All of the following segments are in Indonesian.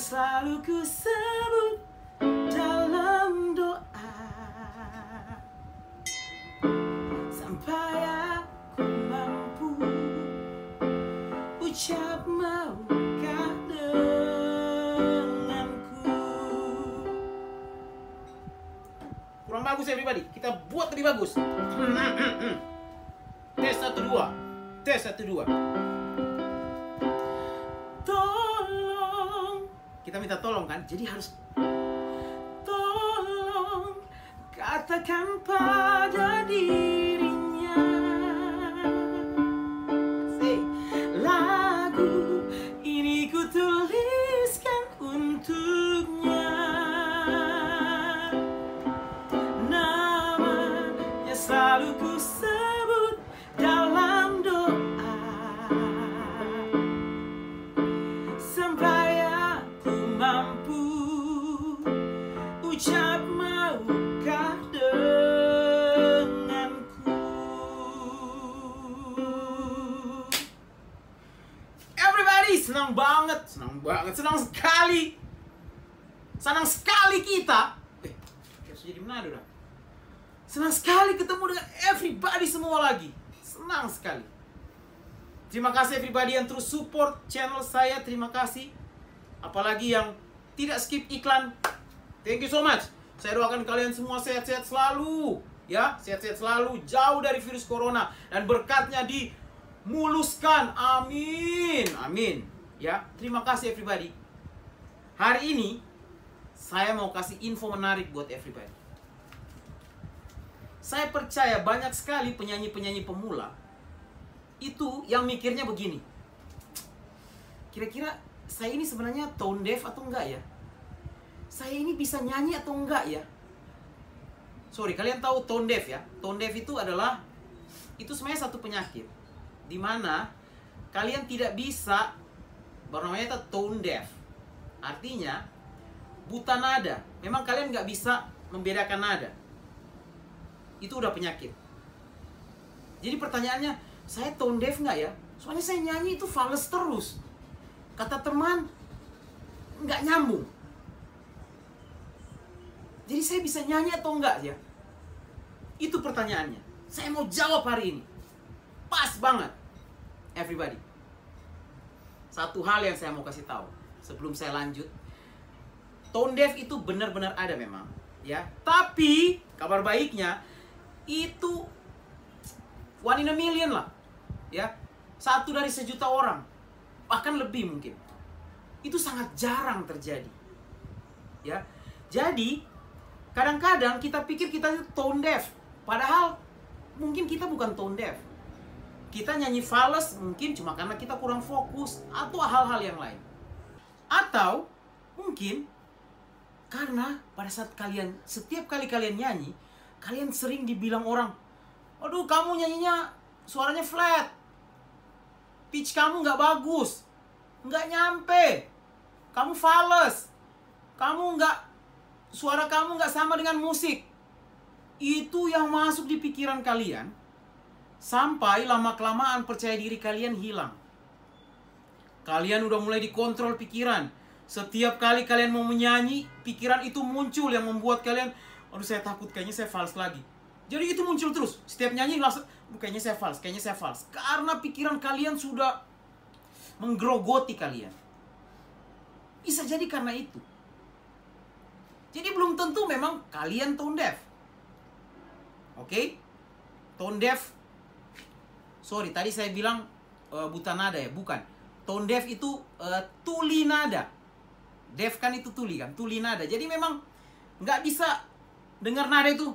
selalu ku sebut dalam doa. Sampai aku mampu ucap maukah denganku? Kurang bagus ya pribadi, kita buat lebih bagus. Tes satu dua. Tes satu dua Kita minta tolong kan, jadi harus Tolong katakan pada dirinya. Lagu ini ku tuliskan untuknya. Namanya selalu ku sebut dalam doa mampu ucap maukah denganku? Everybody senang banget, senang banget, senang sekali. Senang sekali kita. Eh, jadi Manado dah. Senang sekali ketemu dengan everybody semua lagi. Senang sekali. Terima kasih everybody yang terus support channel saya. Terima kasih. Apalagi yang tidak skip iklan. Thank you so much. Saya doakan kalian semua sehat-sehat selalu Ya, sehat-sehat selalu Jauh dari virus corona. Dan berkatnya dimuluskan. Amin. Amin. Ya, terima kasih everybody. Hari ini Saya mau kasih info menarik buat everybody. Saya percaya banyak sekali penyanyi-penyanyi pemula Itu yang mikirnya begini. Kira-kira saya ini sebenarnya tone deaf atau enggak ya? Saya ini bisa nyanyi atau enggak ya? Sorry, kalian tahu tone deaf ya? Tone deaf itu adalah itu sebenarnya satu penyakit di mana kalian tidak bisa bernamanya itu tone deaf. Artinya buta nada. Memang kalian nggak bisa membedakan nada. Itu udah penyakit. Jadi pertanyaannya, saya tone deaf nggak ya? Soalnya saya nyanyi itu fals terus. Kata teman, nggak nyambung. Jadi saya bisa nyanyi atau enggak ya? Itu pertanyaannya. Saya mau jawab hari ini. Pas banget. Everybody. Satu hal yang saya mau kasih tahu sebelum saya lanjut. Tone deaf itu benar-benar ada memang, ya. Tapi kabar baiknya itu one in a million lah. Ya. Satu dari sejuta orang. Bahkan lebih mungkin. Itu sangat jarang terjadi. Ya. Jadi, kadang-kadang kita pikir kita itu tone deaf. Padahal mungkin kita bukan tone deaf. Kita nyanyi fals mungkin cuma karena kita kurang fokus atau hal-hal yang lain. Atau mungkin karena pada saat kalian setiap kali kalian nyanyi, kalian sering dibilang orang, "Aduh, kamu nyanyinya suaranya flat. Pitch kamu nggak bagus. Nggak nyampe. Kamu fals. Kamu nggak suara kamu nggak sama dengan musik." Itu yang masuk di pikiran kalian sampai lama-kelamaan percaya diri kalian hilang. Kalian udah mulai dikontrol pikiran. Setiap kali kalian mau menyanyi, pikiran itu muncul yang membuat kalian, aduh saya takut, kayaknya saya fals lagi. Jadi itu muncul terus. Setiap nyanyi langsung, "Aduh, kayaknya saya fals, kayaknya saya fals. Karena pikiran kalian sudah menggerogoti kalian. Bisa jadi karena itu. Jadi belum tentu memang kalian tone deaf. Oke? Tone deaf. Sorry, tadi saya bilang eh, buta nada ya, bukan. tone deaf itu uh, tuli nada. Deaf kan itu tuli kan, tuli nada. Jadi memang nggak bisa dengar nada itu.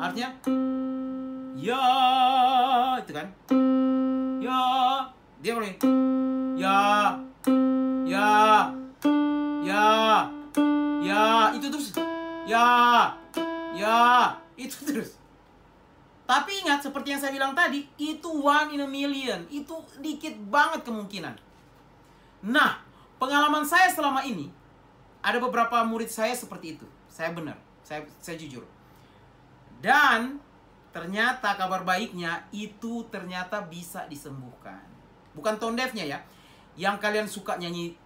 Artinya ya itu kan. Ya, dia boleh. Ya, ya, ya, ya, itu terus. Ya, ya, itu terus. Tapi ingat, seperti yang saya bilang tadi, itu one in a million. Itu dikit banget kemungkinan. Nah, pengalaman saya selama ini, ada beberapa murid saya seperti itu. Saya benar, saya, saya jujur. Dan ternyata kabar baiknya, itu ternyata bisa disembuhkan. Bukan tone deafnya ya. Yang kalian suka nyanyi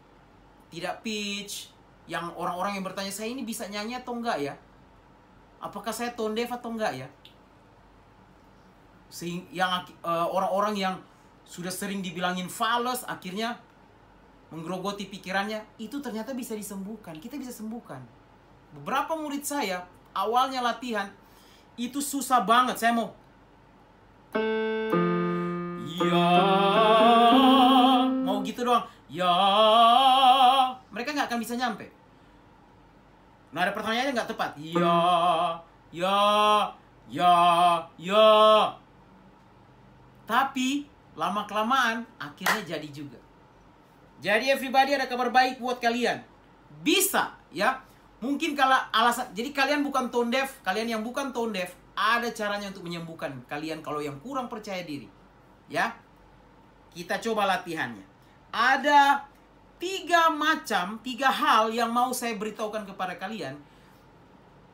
tidak pitch, yang orang-orang yang bertanya, saya ini bisa nyanyi atau enggak ya? Apakah saya tone deaf atau enggak ya? yang uh, orang-orang yang sudah sering dibilangin fals akhirnya menggerogoti pikirannya itu ternyata bisa disembuhkan kita bisa sembuhkan beberapa murid saya awalnya latihan itu susah banget saya mau ya. Mau gitu doang. Ya. Mereka nggak akan bisa nyampe. Nah ada pertanyaannya nggak tepat. Ya. Ya. Ya. Ya. Tapi lama kelamaan akhirnya jadi juga. Jadi everybody ada kabar baik buat kalian. Bisa ya. Mungkin kalau alasan jadi kalian bukan tone deaf, kalian yang bukan tone deaf ada caranya untuk menyembuhkan kalian kalau yang kurang percaya diri. Ya. Kita coba latihannya. Ada tiga macam, tiga hal yang mau saya beritahukan kepada kalian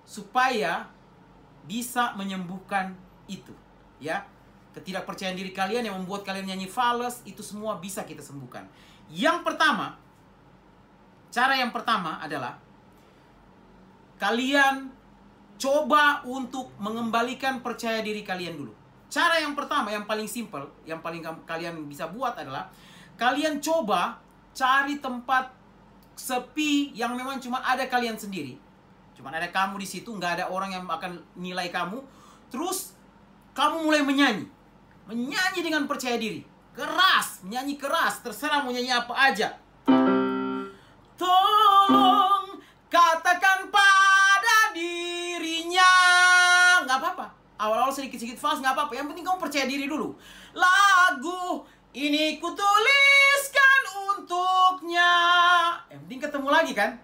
supaya bisa menyembuhkan itu, ya ketidakpercayaan diri kalian yang membuat kalian nyanyi fals itu semua bisa kita sembuhkan. Yang pertama, cara yang pertama adalah kalian coba untuk mengembalikan percaya diri kalian dulu. Cara yang pertama, yang paling simple, yang paling kalian bisa buat adalah kalian coba cari tempat sepi yang memang cuma ada kalian sendiri. Cuma ada kamu di situ, nggak ada orang yang akan nilai kamu. Terus kamu mulai menyanyi menyanyi dengan percaya diri. Keras, menyanyi keras, terserah mau nyanyi apa aja. Tolong katakan pada Awal-awal sedikit-sedikit fals nggak apa-apa. Yang penting kamu percaya diri dulu. Lagu ini kutuliskan untuknya. Yang penting ketemu lagi kan.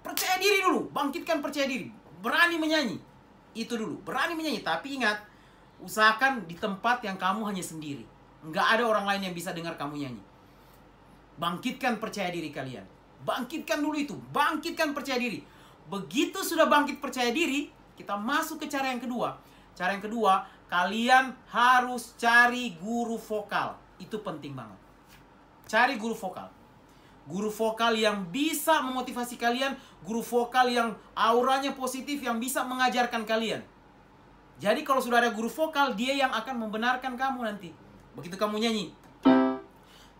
Percaya diri dulu. Bangkitkan percaya diri. Berani menyanyi. Itu dulu. Berani menyanyi. Tapi ingat, Usahakan di tempat yang kamu hanya sendiri. Nggak ada orang lain yang bisa dengar kamu nyanyi. Bangkitkan percaya diri kalian. Bangkitkan dulu itu. Bangkitkan percaya diri. Begitu sudah bangkit percaya diri, kita masuk ke cara yang kedua. Cara yang kedua, kalian harus cari guru vokal. Itu penting banget. Cari guru vokal. Guru vokal yang bisa memotivasi kalian, guru vokal yang auranya positif yang bisa mengajarkan kalian. Jadi kalau sudah ada guru vokal, dia yang akan membenarkan kamu nanti. Begitu kamu nyanyi.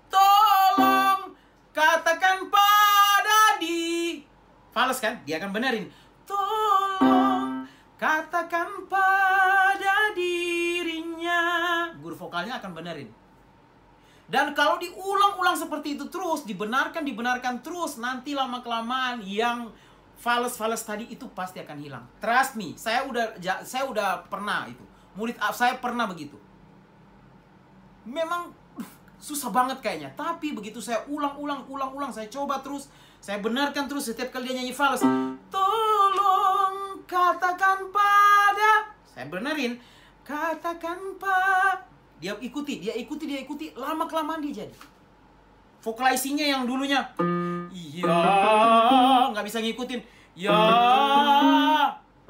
Tolong katakan pada di. Fals kan? Dia akan benerin. Katakan pada dirinya. Guru vokalnya akan benerin. Dan kalau diulang-ulang seperti itu terus, dibenarkan, dibenarkan terus, nanti lama-kelamaan yang fals-fals tadi itu pasti akan hilang. Trust me, saya udah saya udah pernah itu. Murid saya pernah begitu. Memang susah banget kayaknya, tapi begitu saya ulang-ulang ulang-ulang saya coba terus, saya benarkan terus setiap kali dia nyanyi fals. Tolong katakan pada. Saya benerin. Katakan pak dia ikuti dia ikuti dia ikuti. Lama kelamaan dia jadi. Vocalizingnya yang dulunya. Iya. Nggak bisa ngikutin. Ya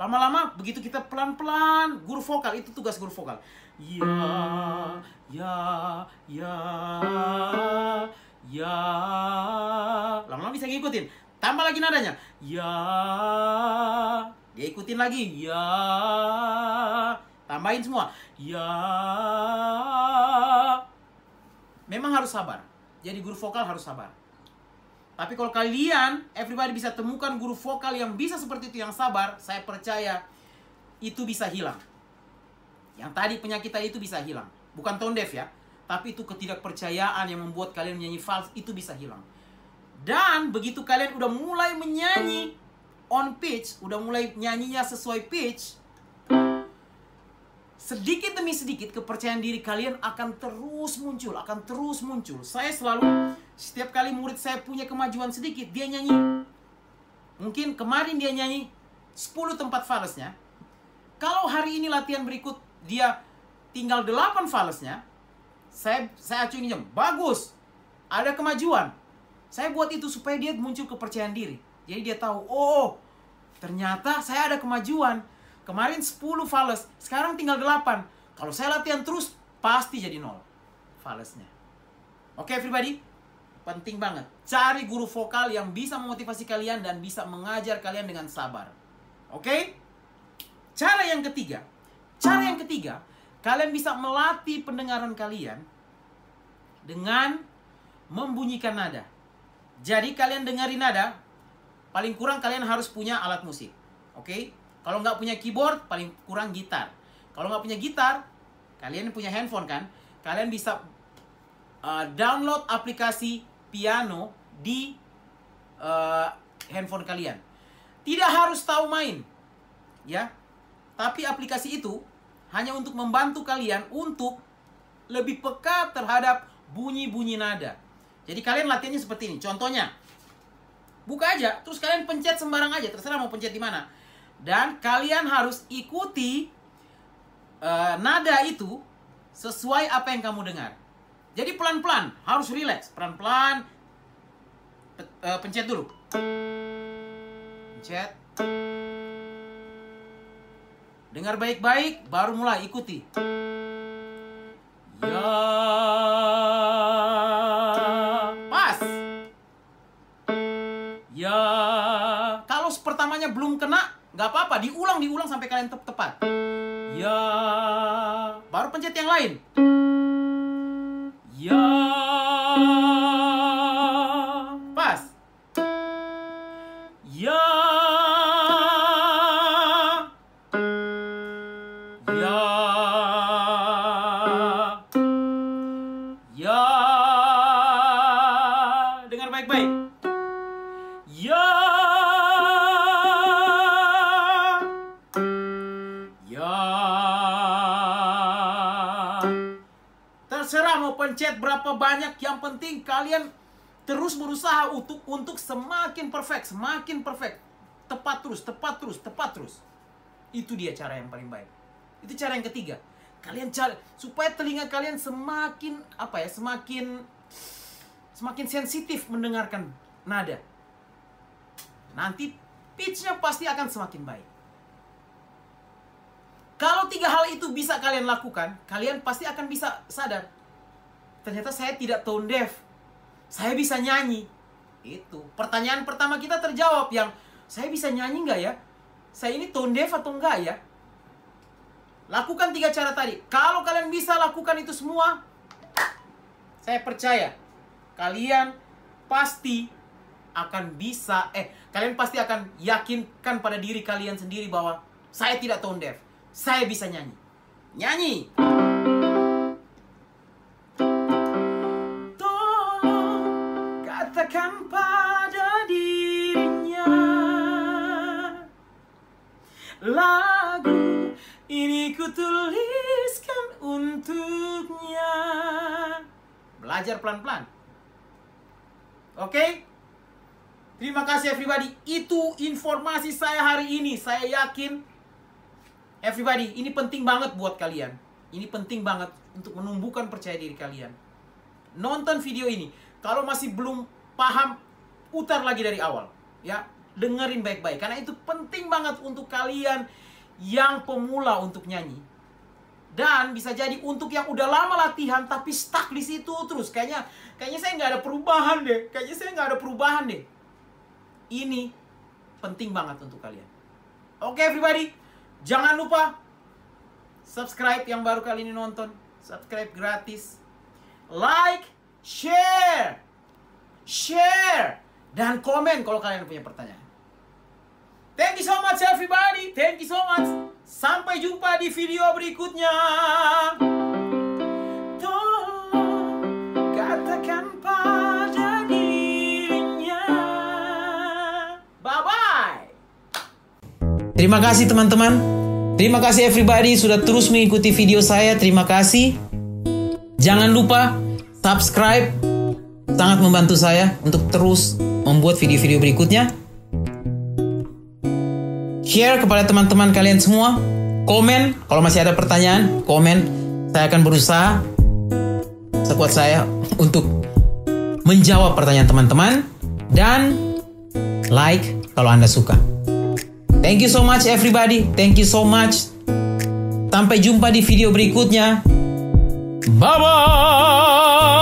lama-lama begitu kita pelan-pelan. Guru vokal itu tugas guru vokal. Ya ya ya ya. Lama-lama bisa ngikutin. Tambah lagi nadanya. Ya dia ikutin lagi ya tambahin semua ya memang harus sabar jadi guru vokal harus sabar. Tapi kalau kalian, everybody bisa temukan guru vokal yang bisa seperti itu, yang sabar, saya percaya itu bisa hilang. Yang tadi penyakit tadi itu bisa hilang. Bukan tone deaf ya. tapi itu ketidakpercayaan yang membuat kalian menyanyi fals itu bisa hilang. Dan begitu kalian udah mulai menyanyi on pitch, udah mulai nyanyinya sesuai pitch, sedikit demi sedikit kepercayaan diri kalian akan terus muncul, akan terus muncul. Saya selalu setiap kali murid saya punya kemajuan sedikit, dia nyanyi. Mungkin kemarin dia nyanyi 10 tempat falesnya. Kalau hari ini latihan berikut dia tinggal 8 falesnya, saya saya acungin jam. Bagus. Ada kemajuan. Saya buat itu supaya dia muncul kepercayaan diri. Jadi dia tahu, oh, ternyata saya ada kemajuan Kemarin 10 fales, sekarang tinggal 8. Kalau saya latihan terus, pasti jadi nol falesnya. Oke, okay, everybody? Penting banget. Cari guru vokal yang bisa memotivasi kalian dan bisa mengajar kalian dengan sabar. Oke? Okay? Cara yang ketiga. Cara yang ketiga, kalian bisa melatih pendengaran kalian dengan membunyikan nada. Jadi kalian dengerin nada, paling kurang kalian harus punya alat musik. Oke? Okay? Kalau nggak punya keyboard, paling kurang gitar. Kalau nggak punya gitar, kalian punya handphone kan? Kalian bisa uh, download aplikasi piano di uh, handphone kalian. Tidak harus tahu main, ya. Tapi aplikasi itu hanya untuk membantu kalian untuk lebih peka terhadap bunyi-bunyi nada. Jadi kalian latihannya seperti ini. Contohnya, buka aja, terus kalian pencet sembarang aja, terserah mau pencet di mana dan kalian harus ikuti uh, nada itu sesuai apa yang kamu dengar. Jadi pelan-pelan, harus rileks. Pelan-pelan uh, pencet dulu. Pencet. Dengar baik-baik, baru mulai ikuti. Gak apa-apa, diulang, diulang sampai kalian tep tepat. Ya, baru pencet yang lain. Berapa banyak, yang penting kalian terus berusaha untuk untuk semakin perfect, semakin perfect. Tepat terus, tepat terus, tepat terus. Itu dia cara yang paling baik. Itu cara yang ketiga. Kalian cari supaya telinga kalian semakin apa ya, semakin semakin sensitif mendengarkan nada. Nanti pitchnya pasti akan semakin baik. Kalau tiga hal itu bisa kalian lakukan, kalian pasti akan bisa sadar ternyata saya tidak tone deaf. Saya bisa nyanyi. Itu. Pertanyaan pertama kita terjawab yang saya bisa nyanyi nggak ya? Saya ini tone deaf atau enggak ya? Lakukan tiga cara tadi. Kalau kalian bisa lakukan itu semua, saya percaya kalian pasti akan bisa eh kalian pasti akan yakinkan pada diri kalian sendiri bahwa saya tidak tone deaf. Saya bisa nyanyi. Nyanyi. Katakan pada dirinya. Lagu ini kutuliskan untuknya. Belajar pelan-pelan. Oke? Okay? Terima kasih everybody. Itu informasi saya hari ini. Saya yakin Everybody, ini penting banget buat kalian. Ini penting banget untuk menumbuhkan percaya diri kalian. Nonton video ini. Kalau masih belum paham, putar lagi dari awal. Ya, dengerin baik-baik. Karena itu penting banget untuk kalian yang pemula untuk nyanyi. Dan bisa jadi untuk yang udah lama latihan tapi stuck di situ terus. Kayaknya kayaknya saya nggak ada perubahan deh. Kayaknya saya nggak ada perubahan deh. Ini penting banget untuk kalian. Oke okay, everybody, jangan lupa subscribe yang baru kali ini nonton. Subscribe gratis. Like, share share, dan komen kalau kalian punya pertanyaan. Thank you so much everybody. Thank you so much. Sampai jumpa di video berikutnya. Tolong katakan pada dirinya. Bye bye. Terima kasih teman-teman. Terima kasih everybody sudah terus mengikuti video saya. Terima kasih. Jangan lupa subscribe. Sangat membantu saya untuk terus membuat video-video berikutnya. Share kepada teman-teman kalian semua. Komen kalau masih ada pertanyaan, komen. Saya akan berusaha sekuat saya untuk menjawab pertanyaan teman-teman dan like kalau Anda suka. Thank you so much everybody. Thank you so much. Sampai jumpa di video berikutnya. Bye bye.